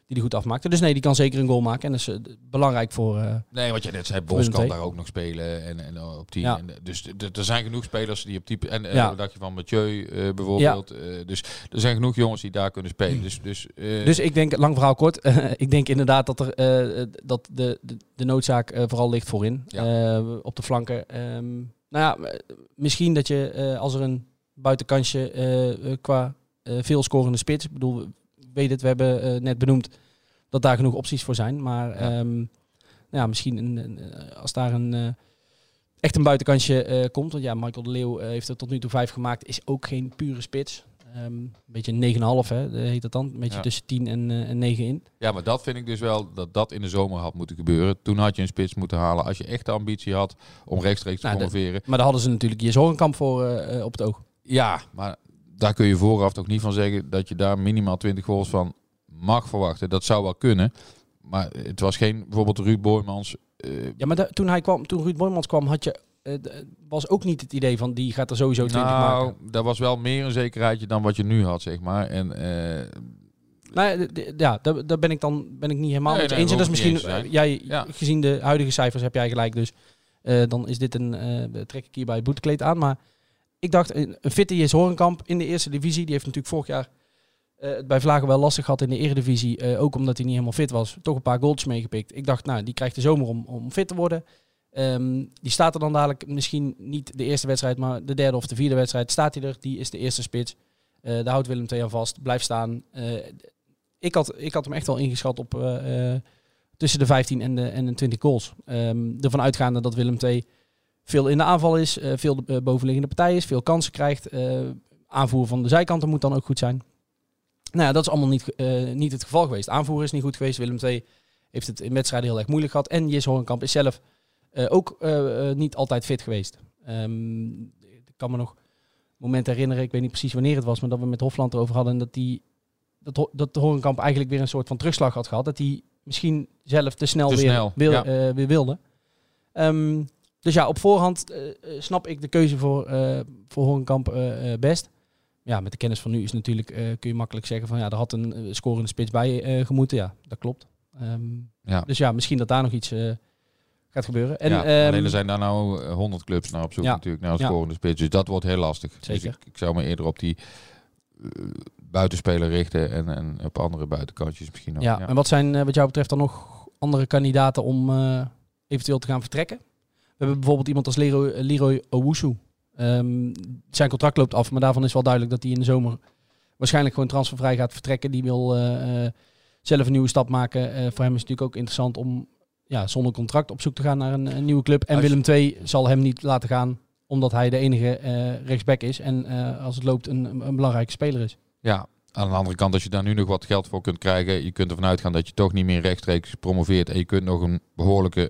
die die goed afmaakte. Dus nee, die kan zeker een goal maken en dat is eh, belangrijk voor... eh, Nee, wat je net zei, Bos kan daar ook nog spelen en, en eh, op 10. Ja. En, eh, dus er zijn genoeg spelers die op type. En Ja. dacht je van Mathieu bijvoorbeeld? Eh, dus er zijn genoeg jongens die daar kunnen spelen. Dus, dus, Dus ik denk, lang verhaal kort, ik denk inderdaad dat, er, dat de, de, de noodzaak vooral ligt voorin. Ja. Op de flanken. Ehm, nou ja, misschien dat je als er een buitenkansje qua veel scorende spits, ik bedoel, weet het, we hebben eh, net benoemd dat daar genoeg opties voor zijn. Maar Ja. ja. nou ja, misschien een, een, eh, als daar een... eh, Echt een buitenkansje komt. Want ja, Michael de Leeuw heeft er tot nu toe vijf gemaakt. Is ook geen pure spits. Ehm, een beetje een 9,5 hè, heet dat dan. Een beetje Ja. tussen 10 en, en 9 in. ja, maar dat vind ik dus wel dat dat in de zomer had moeten gebeuren. Toen had je een spits moeten halen. Als je echt de ambitie had om rechtstreeks te Nou, promoveren. Maar daar hadden ze natuurlijk je Zorgenkamp voor op het oog. Ja, maar daar kun je vooraf toch niet van zeggen dat je daar minimaal 20 goals van mag verwachten. Dat zou wel kunnen. Maar het was geen bijvoorbeeld Ruud Boymans. eh, Ja, maar toen, hij kwam, toen Ruud Boymans kwam, had je, eh, d- was ook niet het idee van die gaat er sowieso 20 nou, maken. dat was wel meer een zekerheidje dan wat je nu had, zeg maar. En eh, Nou, ja, daar, daar ben ik dan ben ik niet helemaal Nee, eens. En dat is misschien, eens eh, jij, Ja. gezien de huidige cijfers heb jij gelijk. Dus eh, dan is dit een, eh, trek ik hier bij het boetekleed aan. Maar ik dacht, een, fitte is Horenkamp in de eerste divisie. Die heeft natuurlijk vorig jaar eh, het bij Vlagen wel lastig gehad in de eredivisie. eh ook omdat hij niet helemaal fit was. Toch een paar goals meegepikt. Ik dacht, nou, die krijgt de zomer om, om fit te worden. Ehm, die staat er dan dadelijk misschien niet de eerste wedstrijd, maar de derde of de vierde wedstrijd staat hij er. Die is de eerste spits. Eh daar houdt Willem II aan vast. Blijft staan. Ik, had, ik had hem echt wel ingeschat op tussen de 15 en de, en de 20 goals. Ehm ervan uitgaande dat Willem II veel in de aanval is, eh, veel de eh, bovenliggende partij is, veel kansen krijgt. eh, aanvoer van de zijkanten moet dan ook goed zijn. Nou ja, dat is allemaal niet, niet het geval geweest. Aanvoer is niet goed geweest. Willem II heeft het in wedstrijden heel erg moeilijk gehad. En Jis Horenkamp is zelf ook niet altijd fit geweest. Ehm, ik kan me nog momenten herinneren, ik weet niet precies wanneer het was, maar dat we met Hofland erover hadden. En dat, die, dat, dat de Horenkamp eigenlijk weer een soort van terugslag had gehad. Dat hij misschien zelf te snel, Te weer, snel, wil, ja. weer wilde. Ehm, dus ja, op voorhand eh, eh, snap ik de keuze voor, eh voor Horenkamp best. Ja, met de kennis van nu is natuurlijk, kun je makkelijk zeggen van ja, er had een scorende spits bij gemoeten. Ja, dat klopt. Ehm, ja. Dus ja, misschien dat daar nog iets gaat gebeuren. En, ja, ehm, alleen er zijn daar nou eh, 100 clubs naar op zoek Ja. natuurlijk, naar een scorende spits. Dus dat wordt heel lastig. Dus Zeker. ik, ik zou me eerder op die buitenspeler richten en, en op andere buitenkantjes misschien ook. ja. en wat zijn wat jou betreft dan nog andere kandidaten om eventueel te gaan vertrekken? We hebben bijvoorbeeld iemand als Leroy, Leroy Owusu. Ehm, zijn contract loopt af, maar daarvan is wel duidelijk dat hij in de zomer waarschijnlijk gewoon transfervrij gaat vertrekken. Die wil eh, eh, zelf een nieuwe stap maken. Eh, voor hem is het natuurlijk ook interessant om ja, zonder contract op zoek te gaan naar een, een nieuwe club. En je- Willem II zal hem niet laten gaan, omdat hij de enige rechtsback is. En als het loopt een, een, belangrijke speler is. Ja, aan de andere kant, als je daar nu nog wat geld voor kunt krijgen, je kunt ervan uitgaan dat je toch niet meer rechtstreeks promoveert en je kunt nog een behoorlijke eh,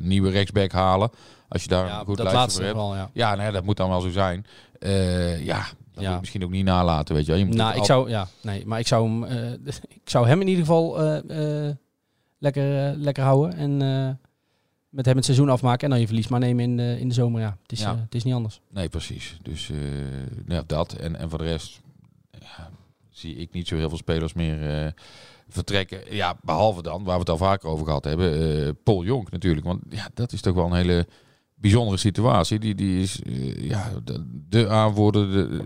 nieuwe rechtsback halen. Als je daar Ja, een goed dat lijstje voor hebt. ja. Ja, nee, dat moet dan wel zo zijn. Eh, ja, dat Ja. moet misschien ook niet nalaten, weet je wel. Je moet Nou, ik al- zou, ja, nee, maar ik zou hem, eh, ik zou hem in ieder geval eh, eh, lekker, eh, lekker houden en eh, met hem het seizoen afmaken en dan je verlies maar nemen in de, in de zomer. Ja, het is, Ja. eh, het is niet anders. Nee, precies. Dus eh, ja, dat. En, en voor de rest ja, zie ik niet zo heel veel spelers meer eh, vertrekken. Ja, behalve dan, waar we het al vaker over gehad hebben, eh, Paul Jonk natuurlijk. Want ja, dat is toch wel een hele bijzondere situatie. Die, die is eh, ja, de, de aanvoerder. De,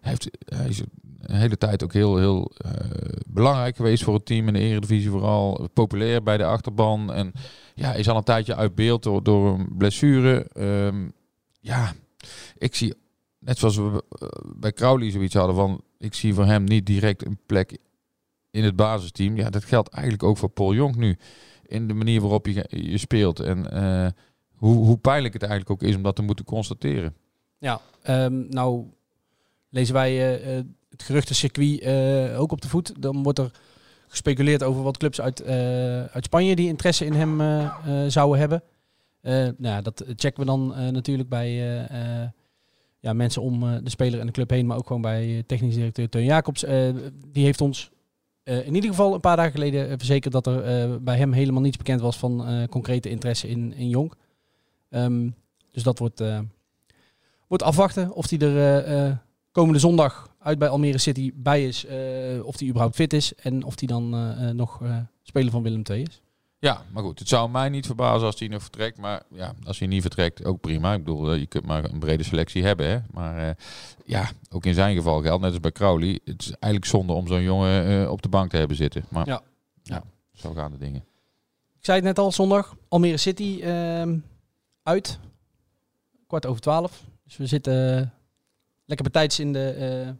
hij, heeft, hij is een hele tijd ook heel, heel eh, belangrijk geweest voor het team in de Eredivisie. Vooral populair bij de achterban. En ja, is al een tijdje uit beeld door, door een blessure. Ehm, ja, ik zie, net zoals we eh, bij Crowley zoiets hadden van, ik zie voor hem niet direct een plek in het basisteam. Ja, dat geldt eigenlijk ook voor Paul Jonk nu. In de manier waarop je, je speelt. En eh, hoe, hoe pijnlijk het eigenlijk ook is om dat te moeten constateren. Ja, ehm, nou lezen wij eh, eh, het geruchtencircuit eh ook op de voet. Dan wordt er gespeculeerd over wat clubs uit, uit Spanje die interesse in hem zouden hebben. Nou, dat checken we dan natuurlijk bij ja, mensen om de speler en de club heen, maar ook gewoon bij technisch directeur Teun Jacobs. Die heeft ons eh, in ieder geval een paar dagen geleden eh, verzekerd dat er eh, bij hem helemaal niets bekend was van concrete interesse in, in Jonk. Ehm, dus dat wordt, wordt afwachten of hij er komende zondag uit bij Almere City bij is. of hij überhaupt fit is en of hij dan nog speler van Willem II is. Ja, maar goed, het zou mij niet verbazen als hij nog vertrekt. Maar ja, als hij niet vertrekt, ook prima. Ik bedoel, eh, je kunt maar een brede selectie hebben. Hè? Maar eh, ja, ook in zijn geval geldt, net als bij Crowley. Het is eigenlijk zonde om zo'n jongen eh, op de bank te hebben zitten. Maar Ja. ja, zo gaan de dingen. Ik zei het net al, zondag. Almere City ehm, uit. Kwart over twaalf. Dus we zitten lekker bij in de,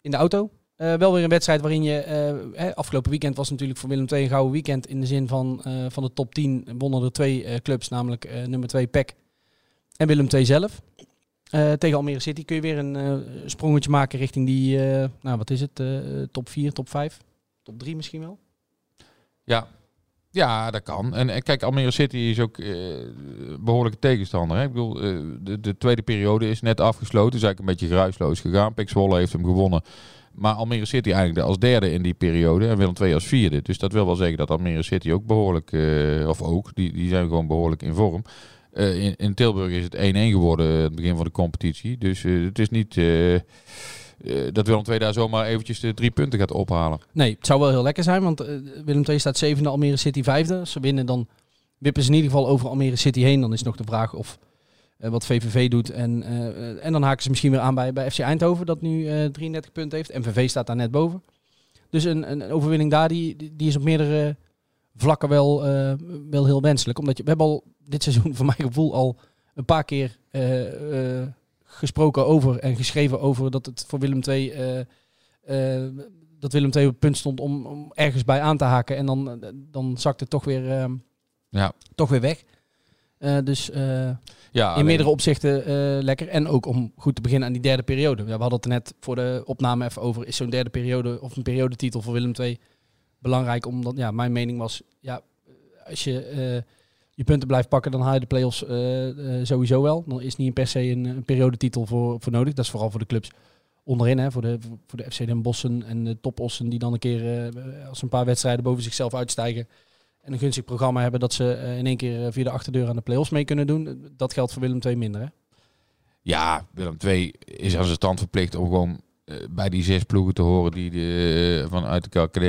in de auto. Eh, wel weer een wedstrijd waarin je... eh, afgelopen weekend was natuurlijk voor Willem II een gouden weekend. In de zin van, eh, van de top 10 wonnen er twee clubs. Namelijk nummer 2 PEC en Willem II zelf. Tegen Almere City kun je weer een sprongetje maken richting die... nou, wat is het? top 4, top 5? Top 3 misschien wel? Ja. Ja, dat kan. En, en kijk, Almere City is ook eh, behoorlijke tegenstander. Hè? Ik bedoel, de, de tweede periode is net afgesloten. Is eigenlijk een beetje geruisloos gegaan. Pek Zwolle heeft hem gewonnen. Maar Almere City eigenlijk als derde in die periode. En Willem II als vierde. Dus dat wil wel zeggen dat Almere City ook behoorlijk... eh, of ook, die, die zijn gewoon behoorlijk in vorm. Eh, in, in Tilburg is het 1-1 geworden aan het begin van de competitie. Dus eh, het is niet... eh, eh, dat Willem II daar zomaar eventjes de drie punten gaat ophalen. Nee, het zou wel heel lekker zijn, want eh, Willem II staat zevende, Almere City vijfde. Ze winnen, dan wippen ze in ieder geval over Almere City heen. Dan is nog de vraag of eh, wat VVV doet. En, eh, eh, en dan haken ze misschien weer aan bij, bij FC Eindhoven, dat nu eh 33 punten heeft. MVV staat daar net boven. Dus een, een overwinning daar, die, die- is op meerdere vlakken wel, eh, wel heel wenselijk. Omdat je, we hebben al dit seizoen, voor mijn gevoel, al een paar keer eh, eh, gesproken over en geschreven over dat het voor Willem II... eh, eh, dat Willem II op het punt stond om, om ergens bij aan te haken. En dan, eh, dan zakt het toch weer, eh, Ja, toch weer weg. Eh, dus eh, ja in meerdere opzichten eh, lekker. En ook om goed te beginnen aan die derde periode. Ja, we hadden het er net voor de opname even over. Is zo'n derde periode of een periodetitel voor Willem II belangrijk? Omdat, ja, mijn mening was, ja, als je eh, je punten blijft pakken, dan haal je de play-offs eh, sowieso wel. Dan is niet per se een, een periodetitel voor, voor nodig. Dat is vooral voor de clubs onderin, hè, voor, de, voor de FC Den Bossen en de topossen die dan een keer als een paar wedstrijden boven zichzelf uitstijgen en een gunstig programma hebben dat ze eh, in één keer eh, via de achterdeur aan de play-offs mee kunnen doen. Dat geldt voor Willem II minder. Hè? Ja, Willem II is aan zijn stand verplicht om gewoon eh, bij die zes ploegen te horen die de, vanuit de KKD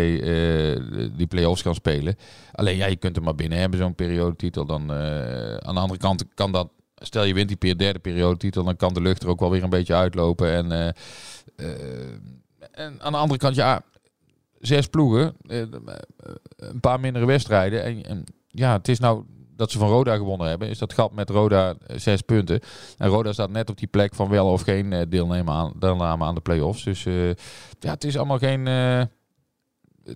die play-offs gaan spelen. Alleen ja, je kunt er maar binnen hebben, zo'n periodetitel. Dan, aan de andere kant kan dat, stel je wint die derde periodetitel, dan kan de lucht er ook wel weer een beetje uitlopen. En, en aan de andere kant, ja, zes ploegen, eh, een paar mindere wedstrijden. En, en ja, het is nou dat ze van Roda gewonnen hebben, is dat gat met Roda eh, zes punten. En Roda staat net op die plek van wel of geen eh, deelname aan, deelname aan de play-offs. Dus eh, ja, het is allemaal geen, eh,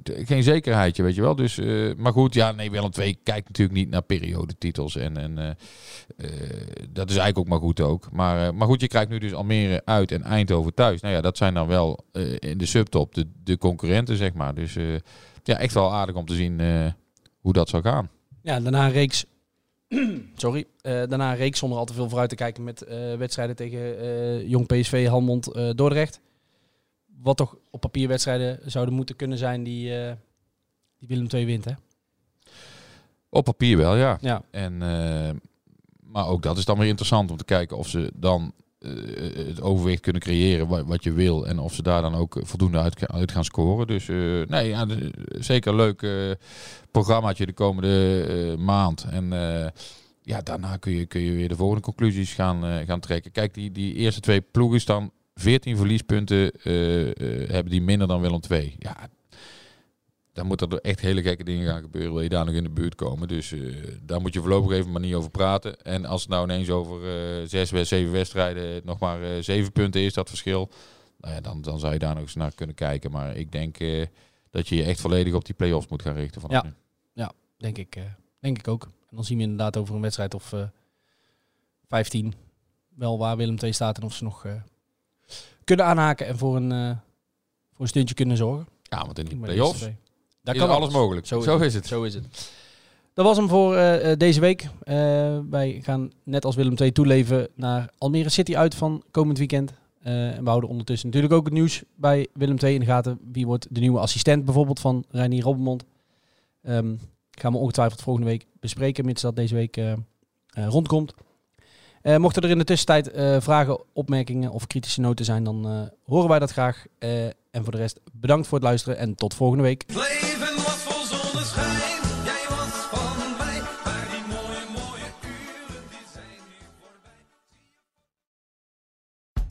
geen zekerheidje, weet je wel. Dus, eh, maar goed, ja, nee, Willem II kijkt natuurlijk niet naar periodetitels. En, en eh, eh, dat is eigenlijk ook maar goed ook. Maar, eh, maar goed, je krijgt nu dus Almere uit en Eindhoven thuis. Nou ja, dat zijn dan wel eh, in de subtop de, de concurrenten, zeg maar. Dus eh, ja, echt wel aardig om te zien eh, hoe dat zou gaan. Ja, daarna reeks Sorry. Eh, daarna reeks zonder al te veel vooruit te kijken met eh, wedstrijden tegen eh, Jong PSV, Halmond, eh, Dordrecht. Wat toch op papier wedstrijden zouden moeten kunnen zijn die, eh, die Willem II wint, hè? Op papier wel, ja. Ja. En, eh, maar ook dat is dan weer interessant om te kijken of ze dan eh, het overwicht kunnen creëren wat, wat je wil. En of ze daar dan ook voldoende uit, uit gaan scoren. Dus nee, ja, de- zeker een leuk programmaatje de komende maand. En ja, daarna kun je, kun je weer de volgende conclusies gaan, gaan trekken. Kijk, die, die eerste twee ploegen staan 14 verliespunten eh, eh, hebben die minder dan Willem II. Ja, dan moeten er echt hele gekke dingen gaan gebeuren. Wil je daar nog in de buurt komen. Dus eh, daar moet je voorlopig even maar niet over praten. En als het nou ineens over eh, zes, zeven wedstrijden nog maar zeven punten is, dat verschil. Nou ja, dan, dan zou je daar nog eens naar kunnen kijken. Maar ik denk dat je je echt volledig op die play-offs moet gaan richten. Vanaf Ja. nu. Denk ik, denk ik ook. En dan zien we inderdaad over een wedstrijd of eh 15 wel waar Willem II staat en of ze nog kunnen aanhaken en voor een, eh, voor een stuntje kunnen zorgen. Ja, want in de play-offs. Daar is alles mogelijk. Zo is, Zo het. is het. Zo is het. Dat was hem voor eh, eh, deze week. Eh, wij gaan net als Willem II toeleven naar Almere City uit van komend weekend. Eh, en we houden ondertussen natuurlijk ook het nieuws bij Willem II in de gaten. Wie wordt de nieuwe assistent bijvoorbeeld van Reinier Robbenmond? Ehm gaan we ongetwijfeld volgende week bespreken, mits dat deze week eh, eh, rondkomt. Eh, mochten er in de tussentijd eh, vragen, opmerkingen of kritische noten zijn, dan eh, horen wij dat graag. En voor de rest bedankt voor het luisteren en tot volgende week.